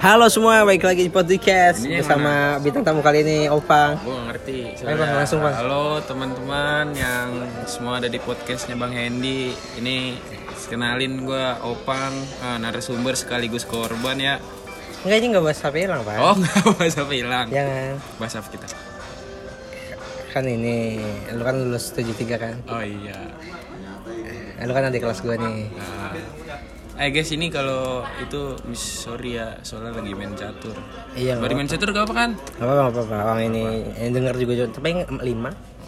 Halo semua, baik lagi di podcast Ini bersama bintang tamu kali ini Opang. Gue gak ngerti. Ayo, Bang, langsung, Bang. Halo teman-teman yang semua ada di podcastnya Bang Hendy. Ini kenalin gue Opang, eh, narasumber sekaligus korban ya. Enggak ini enggak bahas HP hilang, Pak. Oh nggak bahas apa hilang. Jangan. Bahas apa kita? Kan ini lu kan lulus 73 kan. Oh iya. Lu kan adik kelas gue nih. Nah, eh guys ini kalau itu miss sorry ya soalnya lagi main catur. Iya. Baru main catur gak apa kan? Enggak apa-apa, nggak apa-apa. Orang ini yang denger juga tapi yang 5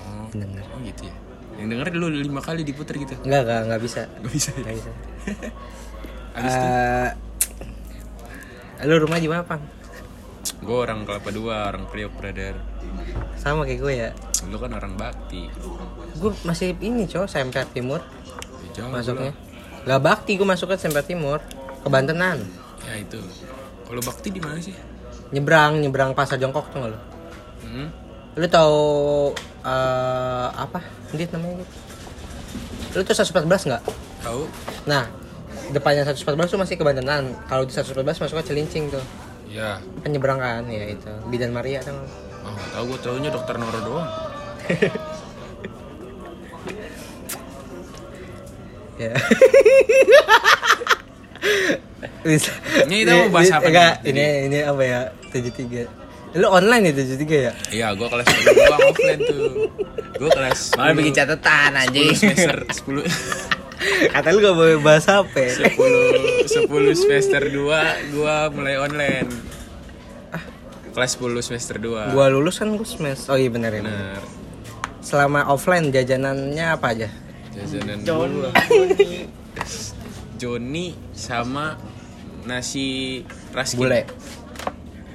Oh, denger. oh gitu ya. Yang denger dulu lima kali diputer gitu. Enggak, enggak, enggak bisa. Gak bisa. ya? Enggak bisa. Abis itu Eh, lu rumah di mana, Pang? gue orang kelapa dua, orang priok brother. Sama kayak gue ya. Lu kan orang bakti. Gue masih ini, cowok, Semper Timur Ya, masuknya. Gak bakti gue masuk ke Semper Timur, ke Bantenan. Ya itu. Kalau bakti di mana sih? Nyebrang, nyebrang pasar jongkok tuh lu? Hmm? Lu tahu eh apa? Dit namanya gitu. Lu tuh 114 nggak? Tahu? Nah, depannya 114 tuh masih ke Bantenan. Kalau di 114 masuk ke Cilincing tuh. Ya. Penyeberang kan, ya itu. Bidan Maria tuh. Oh, tahu gue taunya dokter Noro doang. Ya. Bisa. Ini kita mau bahas apa enggak, ini ini apa ya? 73. Lu online ya 73 ya? Iya, gue kelas 10 doang offline tuh. Gue kelas Malah bikin catatan 10 anjing. semester 10 Kata lu gak boleh bahas HP. 10 10 semester 2 gua mulai online. Kelas 10 semester 2. Gua lulus kan gua semester. Oh iya benar ya. benar. Bener. Selama offline jajanannya apa aja? Jajanan gua. Joni sama nasi raskin. Bule.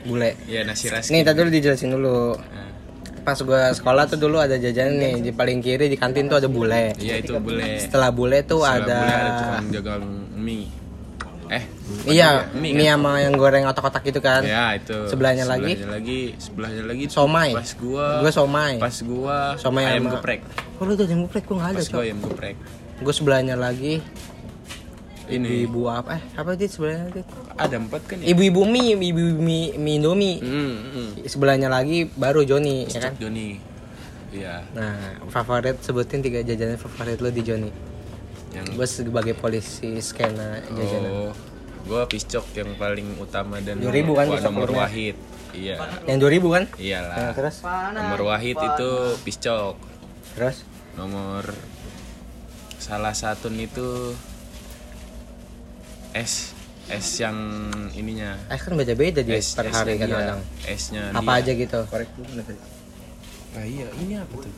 Bule. Iya, nasi raskin. Nih tadi dulu dijelasin dulu. Nah, Pas gua sekolah tuh dulu ada jajanan nih di paling kiri di kantin tuh ada bule. Iya, itu bule. Setelah bule tuh Setelah ada, bule ada tukang jagal mie. Eh, Iya, mie mie, kan? sama yang goreng otak-otak gitu kan. Ya itu. Sebelahnya lagi? Sebelahnya lagi, sebelahnya lagi. Somai. Pas gua. Gua somai. Pas gua. Somai ayam sama- geprek. Oh lu tuh yang geprek gua enggak ada, Pas gua ayam geprek. Gua sebelahnya lagi Ini ibu-ibu apa? Eh, apa sih sebelahnya Dit? ada empat kan ya? Ibu-ibu mie, ibu-ibu mie, mie Indomie. Hmm, hmm. Sebelahnya lagi baru Joni, ya kan? Joni. Iya, Nah, favorit sebutin tiga jajanan favorit lo di Joni. Yang Gue sebagai polisi skena jajanan. Oh, gua piscok yang paling utama dan 2000 kan Wah, piscok nomor wahid. Iya. Yang 2000 kan? Nah, Iyalah. terus Nomor wahid itu piscok. terus Nomor salah satu itu es es yang ininya. eh kan beda-beda dia Es, per hari kadang-kadang. Esnya Apa dia. aja gitu. Ah iya, ini apa tuh?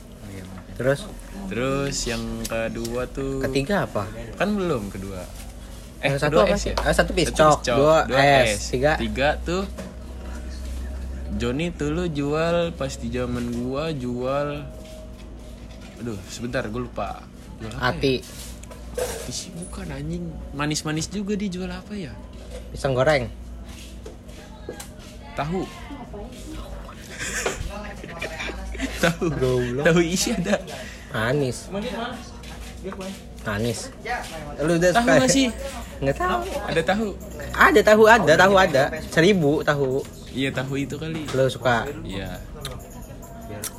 Terus Terus yang kedua tuh ketiga apa? kan belum kedua. Eh, Yang satu apa sih? ya? Ah, satu piscok, dua es, tiga. Tiga tuh Joni tuh lu jual pas di zaman gua jual Aduh, sebentar gue lupa. Jual apa Ati, ya? Ati sih bukan anjing. Manis-manis juga dia jual apa ya? pisang goreng. Tahu. Tahu. Goblok. Tahu isi ada. Manis. Manis. Lu udah Tahu suka? gak sih? Nggak tahu. Ada tahu. Ada tahu ada, tahu ada. Seribu tahu. Iya, tahu itu kali. Lu suka? Iya.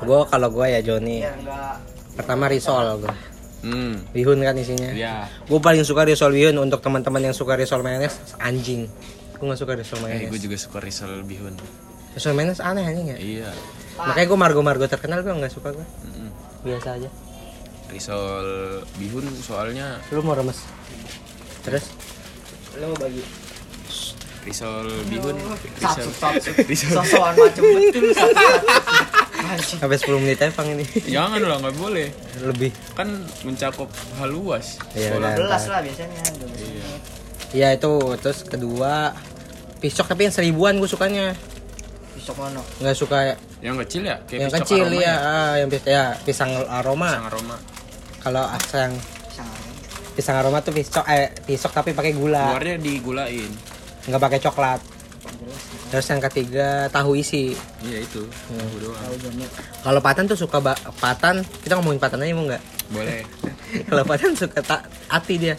Gue kalau gue ya Joni. Pertama risol gue. Hmm. Bihun kan isinya. Iya. Gue paling suka risol bihun untuk teman-teman yang suka risol mayonnaise anjing. Gue gak suka risol Eh, gue mayonnaise. juga suka risol bihun. Risol mayonnaise aneh anjing ya. Iya. Makanya gue margo-margo terkenal gue nggak suka gue. Mm-mm. Biasa aja. Risol bihun soalnya Lu mau remes. Terus? Lu mau bagi. risol bihun risol risol sosokan macam betul Sampai 10 menit aja pang ini. jangan lah nggak boleh Lebih. kan mencakup hal luas Iya, lah biasanya iya Iya itu. Terus kedua piscok tapi yang seribuan gue sukanya. Besok mana Nggak suka yang kecil ya kayak yang kecil aroma ya, ah, yang pis- ya pisang aroma. pisang aroma Kalau yang sangat pisang aroma tuh piscok eh pisok tapi pakai gula, luarnya digulain nggak pakai coklat. Terus yang ketiga tahu isi. iya itu tahu doang tahu Joni Kalau patan tuh suka ba- patan, kita ngomongin patan aja mau nggak? boleh Kalau patan suka ta- ati dia.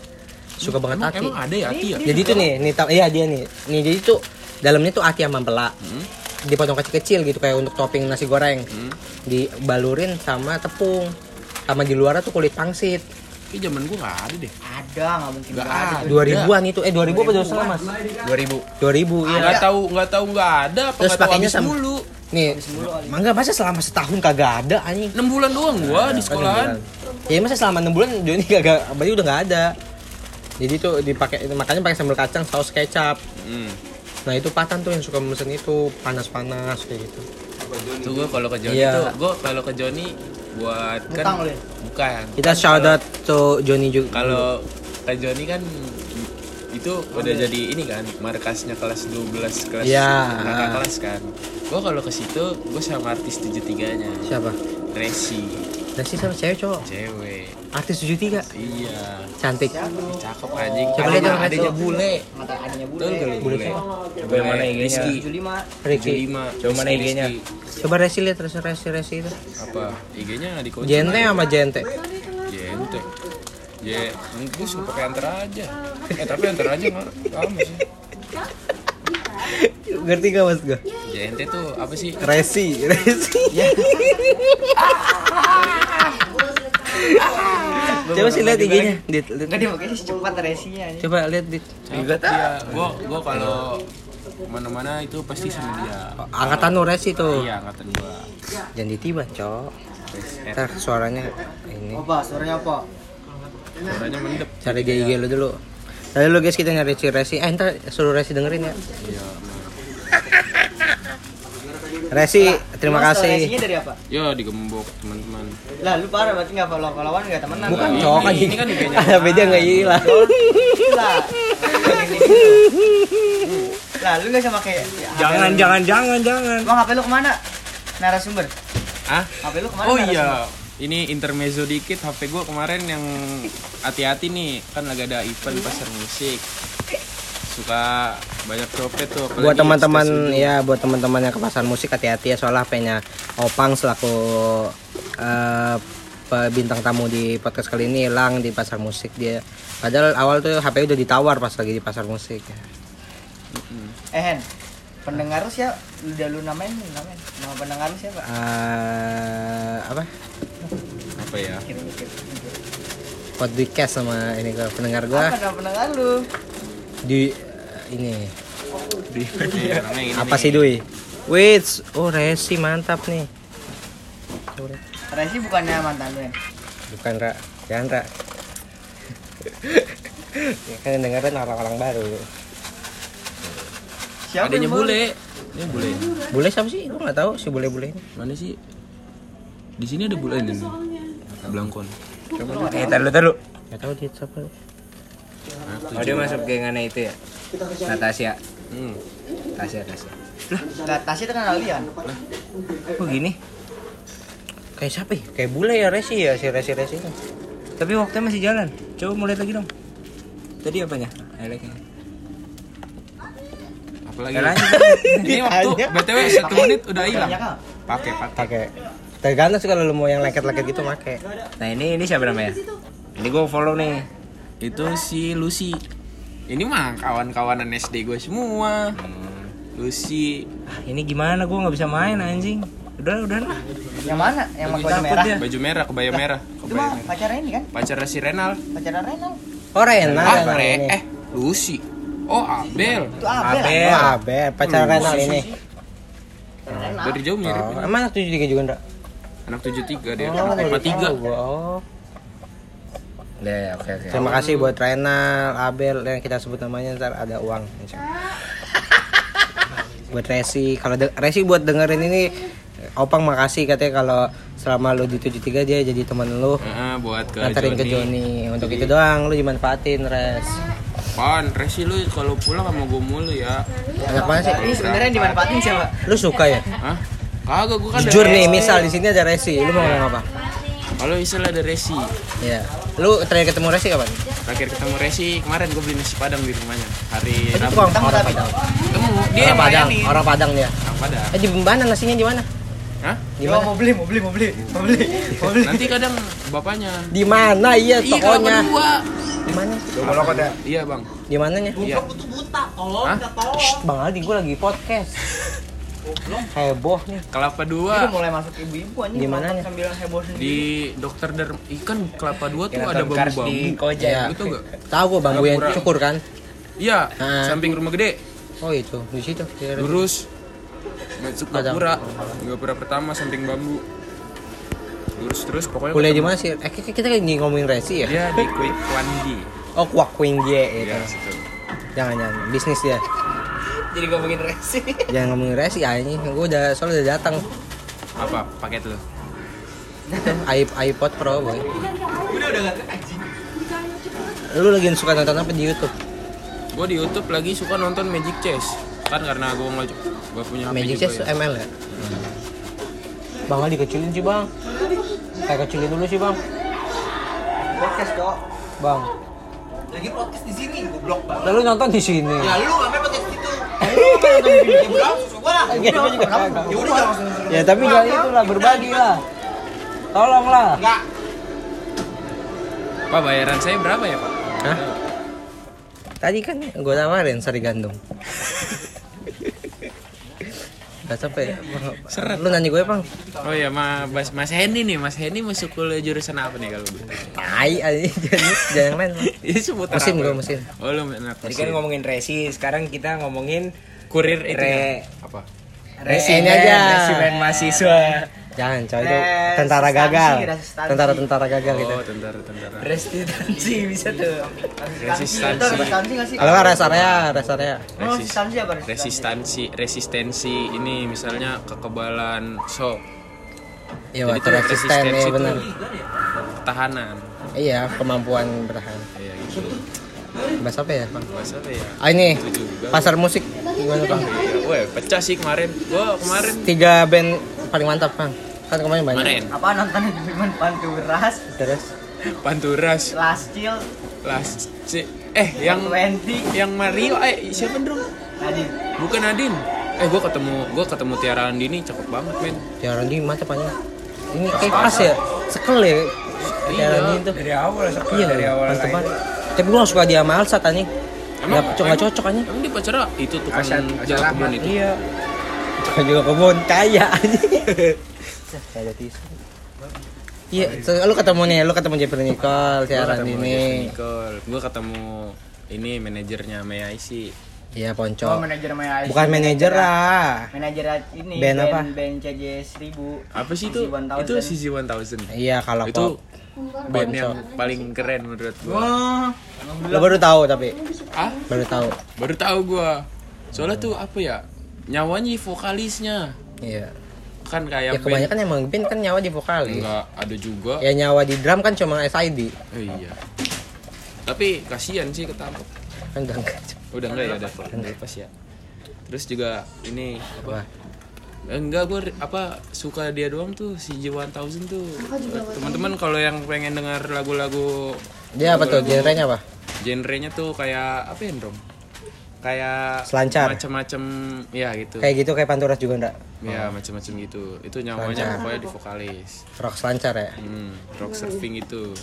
Suka banget emang, ati. emang ada ya hati ya Jadi tuh nih, nih iya dia nih. Nih jadi tuh dalamnya tuh ati sama pela Hmm. Dipotong kecil-kecil gitu kayak untuk topping nasi goreng Hmm. dibalurin sama tepung sama di luar tuh kulit pangsit Ini zaman gua nggak ada deh. Ada, nggak mungkin nggak ada. ada. 2000-an itu eh 2000 apa 2000 mas 2000. 2000 iya Nggak tahu nggak tahu nggak ada. Apa Terus pakainya sama- mulu. nih mangga masa selama setahun kagak ada anjing 6 bulan doang gua di sekolahan. ya masa selama 6 bulan Joni kagak bayi udah nggak ada jadi tuh dipakai makanya pakai sambal kacang saus kecap Hmm. Nah itu patan tuh yang suka mesen itu panas-panas kayak gitu Tuh gua kalau ke Joni Iya. tuh, gua kalau ke Joni buat kan Ngutang lu ya? bukan. kita Kan shout out to Joni juga Kalau ke Joni kan itu udah jadi ini kan markasnya kelas 12 kelas Iya. kakak kelas kan. Gua kalau ke situ gua sama artis 73-nya. siapa Resi, Resi sama cewek cowok cewek. artis 73 Iya. cantik Cakep anjing. Coba lihat dong, adanya bule. Mata adanya bule. Bule siapa? Coba yang mana IG-nya? Rizky. 75. Ricky 75. Coba mana Rizky, IG-nya? Rizky. coba Resi lihat Resi Resi Resi itu Apa? IG-nya di kunci. Jente sama Jente Jente. Je, gue suka pakai antar aja. Eh tapi antar aja nggak lama sih. ngerti gak mas gue Jente tuh apa sih? Resi Resi coba sih lihat IG-nya Dit, lihat. Enggak dia makanya secepat resinya coba lihat Dit Juga dia. Gue gue kalau mana-mana itu pasti sama dia. angkatan lu Resi tuh Iya angkatan gua. jangan ditiba cok Eh, ntar suaranya ini Apa? Suaranya apa? Suaranya mendep. cari IG lu dulu Tadi lu guys kita nyari si Resi Eh ntar suruh Resi dengerin ya Iya. Resi terima Mas, kasih Resinya dari apa? Ya digembok teman-teman. Lah lu parah berarti enggak follow-followan enggak temenan. Bukan Nah, cowok kan ini kan IG-nya. Ada beda gak hilang Lah. Lah lu enggak sama kayak Jangan, jangan, jangan, jangan. Bang HP lu ke mana? Narasumber. Ah? HP lu ke mana? Oh iya, ini intermezzo dikit HP gue kemarin yang hati-hati nih, kan lagi ada event pasar musik. Suka banyak copet tuh. apalagi buat teman-teman ya buat teman-teman yang ke pasar musik hati-hati ya soalnya HP-nya Opang selaku eh, pe- bintang tamu di podcast kali ini hilang di pasar musik dia padahal awal tuh HP udah ditawar pas lagi di pasar musik Eh Hen. Pendengar siapa? Lu udah lu namain, namain. Nama pendengar siapa? Eh, apa Apa ya? Podcast sama ini ke pendengar Apa gua nama pendengar lu? Di eh, ini Di Iya, apa sih Dwi Wait, oh Resi mantap nih. Resi bukannya mantan lu ya? Bukan Ra, jangan Ra. Ya kan dengerin orang-orang baru. Siapa Adanya bule. Ini bule. Bule siapa sih? Gue nggak tahu si bule-bule ini. Mana sih? Di sini ada bule ini. Blangkon. Eh, taruh dulu, taruh. Nggak tahu dia siapa. Oh, dia masuk gengannya itu ya? Natasha. Hmm. Tasya, Tasya. Lah, Tasya itu kan Alian. Oh, gini. Kayak siapa ya? Kayak bule ya Resi ya si Resi Resi itu. Tapi waktunya masih jalan. Coba mulai lagi dong. Tadi apanya? Highlightnya. Apalagi? Ya. Ini waktu BTW satu menit udah hilang. Pakai, pakai. Pakai. Tergantung sih kalau lu mau yang lengket-lengket gitu pakai. Nah, ini ini siapa namanya? Ini gue follow nih. Itu si Lucy. Ini mah kawan-kawanan SD gue semua. Lucy, Ah, ini gimana? Gue nggak bisa main anjing. Udah, udah lah. Yang mana? Yang baju takut merah. dia. baju merah, kebaya merah, Itu kebaya mah merah. pacarnya ini kan? Pacar si Renal. Pacarnya Renal. Oh Rena. ah, Rena Re, ini. eh, Lucy. Oh, Abel. Itu Abel. Abel. Oh, Abe, pacar Renal ini. Renal. Dari jauh mirip. Oh, emang anak 73 juga enggak? Anak 73 dia. Oh, Anak 53. tahu gua. Oh. Ya, ya, oke, oke. Terima kasih buat Renal, Abel yang kita sebut namanya ntar ada uang. buat Resi, kalau Resi buat dengerin ini Opang makasih katanya kalau selama lu di 73 dia jadi teman lu. Heeh, buat ke Nganterin ke Joni. Untuk itu doang lu dimanfaatin Res. Pan, Resi lu kalau pulang sama gue mulu ya. Banyak banget sih. Ini sebenarnya dimanfaatin siapa? Lu suka ya? Hah? Kagak gue kan Jujur nih, misal di sini ada Resi, lu mau ngomong apa? Kalau istilah ada Resi. Iya. Lu terakhir ketemu Resi kapan? Terakhir ketemu Resi kemarin gue beli nasi padang di rumahnya. Hari Itu Rabu. tukang orang. Padang. Ketemu dia Orang yang Padang, orang Padang dia. Orang Padang. Eh di mana nasinya di mana? Hah? Di mana? mau beli, mau beli, mau beli, mau beli, mau beli. Nanti kadang bapaknya. Di mana? Iya, tokonya. Di mana? Kalau kota Iya bang. Di mananya? Iya. Hah? Bang Aldi gue lagi podcast. Heboh nih. Kelapa Itu dua mulai masuk ibu-ibu anjing. Di mananya? nonton Sambil heboh sendiri. di dokter der ikan kelapa dua tuh ada Cars bambu di bambu. Koja. Iya. Itu gak? Tahu gue bambu yang cukur kan? Iya. Samping rumah gede. Oh itu di situ. Lurus. Masuk gapura. Gapura pertama samping bambu. Lurus terus pokoknya. Kuliah di mana sih? Eh kita kita lagi ngomongin resi ya? Dia di Quick Wanji. Oh Wing J itu. Iya situ. Jangan jangan bisnis dia. Jadi ngomongin resi. Jangan ngomongin resi anjing. Gue udah soalnya udah datang. Apa paket lu? iP- iPod Pro boy. Lu lagi suka nonton apa di YouTube? Gue di YouTube lagi suka nonton Magic Chess. Kan karena gue nggak gak punya HP Magic juga Chess ya. ML ya? Bang Ali dikecilin sih bang. Kayak kecilin dulu sih bang. Podcast kok. Bang. Lagi podcast di sini, goblok banget. Lalu nonton di sini. Ya lu ngapain Ya jangan Ya tapi gak itulah berbagi lah. Tolonglah. Enggak. Pak bayaran saya berapa ya pak? Hah? Tadi kan gue tawarin sari gandum. Gak capek. Seret. Lu nanya gue bang. Oh ya ma Mas, Mas Henny nih, Mas Henny masuk kuliah jurusan apa nih kalau gitu? Tai aja jangan jangan. Bang. Ini seputar Mesin apa? gua, mesin. Oh lu anak Tadi kan ngomongin resi, sekarang kita ngomongin kurir itu Re- kan? apa? Resimen, resimen aja. resimen mahasiswa. Jangan coy itu Resistansi, tentara gagal. Tentara-tentara gagal gitu. Oh tentara tentara. Resistansi bisa tuh. Resistansi. Itu resistansi nggak sih? Kalau nggak rest area, rest area. Oh, resistansi apa resistansi? Resistansi, resistensi ini misalnya kekebalan shock, Iya, tuh resisten resistensi ya tuh benar. ketahanan. Iya, kemampuan bertahan. Kayak gitu. Bahasa apa ya? Bahasa apa ya? Ah ini Itu pasar musik gimana, Bang? Iya, Wah, pecah sih kemarin. Gua kemarin Tiga band paling mantap, Bang. Kan kemarin banyak. kemarin Apa nonton Cuman Panturas, Terus Panturas, Last Chill, Last C eh yang Twenty, yang Mario eh siapa dong? tadi. Bukan Nadine. Eh gua ketemu gua ketemu Tiara Andini cakep banget, men. Tiara Randi mantap aja. Ini kayak pas ya. Sekel ya. Tiara Iya. Randi itu. Dari awal sekolah Iya, dari awal. mantep banget. Tapi gue gak suka dia sama Alsat anjing. Emang- Nggak cocok, emang- cocok anjing. Emang dia pacara itu tukang Asad- jaga Asad kebun itu. Iya. Tukang juga kebun kaya ada tisu. Iya, so, lu ketemu nih, lu ketemu Jeffrey Nicole, Jeffrey nih. Nicole. Gua ketemu ini manajernya MIC. Iya, Oh, Ponco. manajer Maya Bukan manajer lah. Manajer ini Band apa? Band CJ 1000. Apa sih itu? Itu CZ 1000. Iya, kalau Itu pop. band yang paling keren menurut gua. Wah, Lu baru tahu tapi Ah, baru tahu. baru tahu gua. Soalnya tuh apa ya? Nyawanya di vokalisnya. Iya. Kan Ya kayak band kebanyakan emang band kan nyawa di vokalis. enggak ada juga. Ya nyawa di drum kan cuma SID. Oh, iya. Tapi kasihan sih ketangkep. Kan udah enggak. Udah enggak ya, udah udah lepas ya. Terus juga ini apa? Eh, Enggak, gue apa suka dia doang tuh si J1000 tuh. Teman-teman kalau yang pengen dengar lagu-lagu Dia apa tuh? Genrenya apa? genrenya tuh kayak apa ya, Drom? Kayak Selancar. macam-macam ya gitu. Kayak gitu kayak Panturas juga enggak? Ya, macam-macam gitu. Itu nyawanya pokoknya di vokalis. Rock selancar ya. Hmm, rock surfing itu.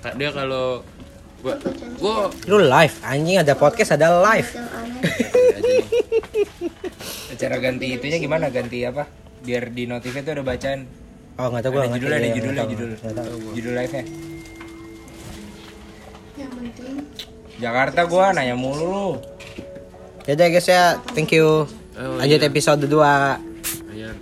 Kak dia kalau gua gua Lu live, anjing ada podcast ada live. aja nih. Cara ganti itunya gimana? Ganti apa? Biar di notifnya tuh ada bacaan. Oh nggak tahu gua Ada judulnya, tahu. ada judulnya, judul. Judul live-nya. yang penting Jakarta gua nanya mulu lu. Ya udah guys ya, thank you. Oh, Lanjut iya. episode 2.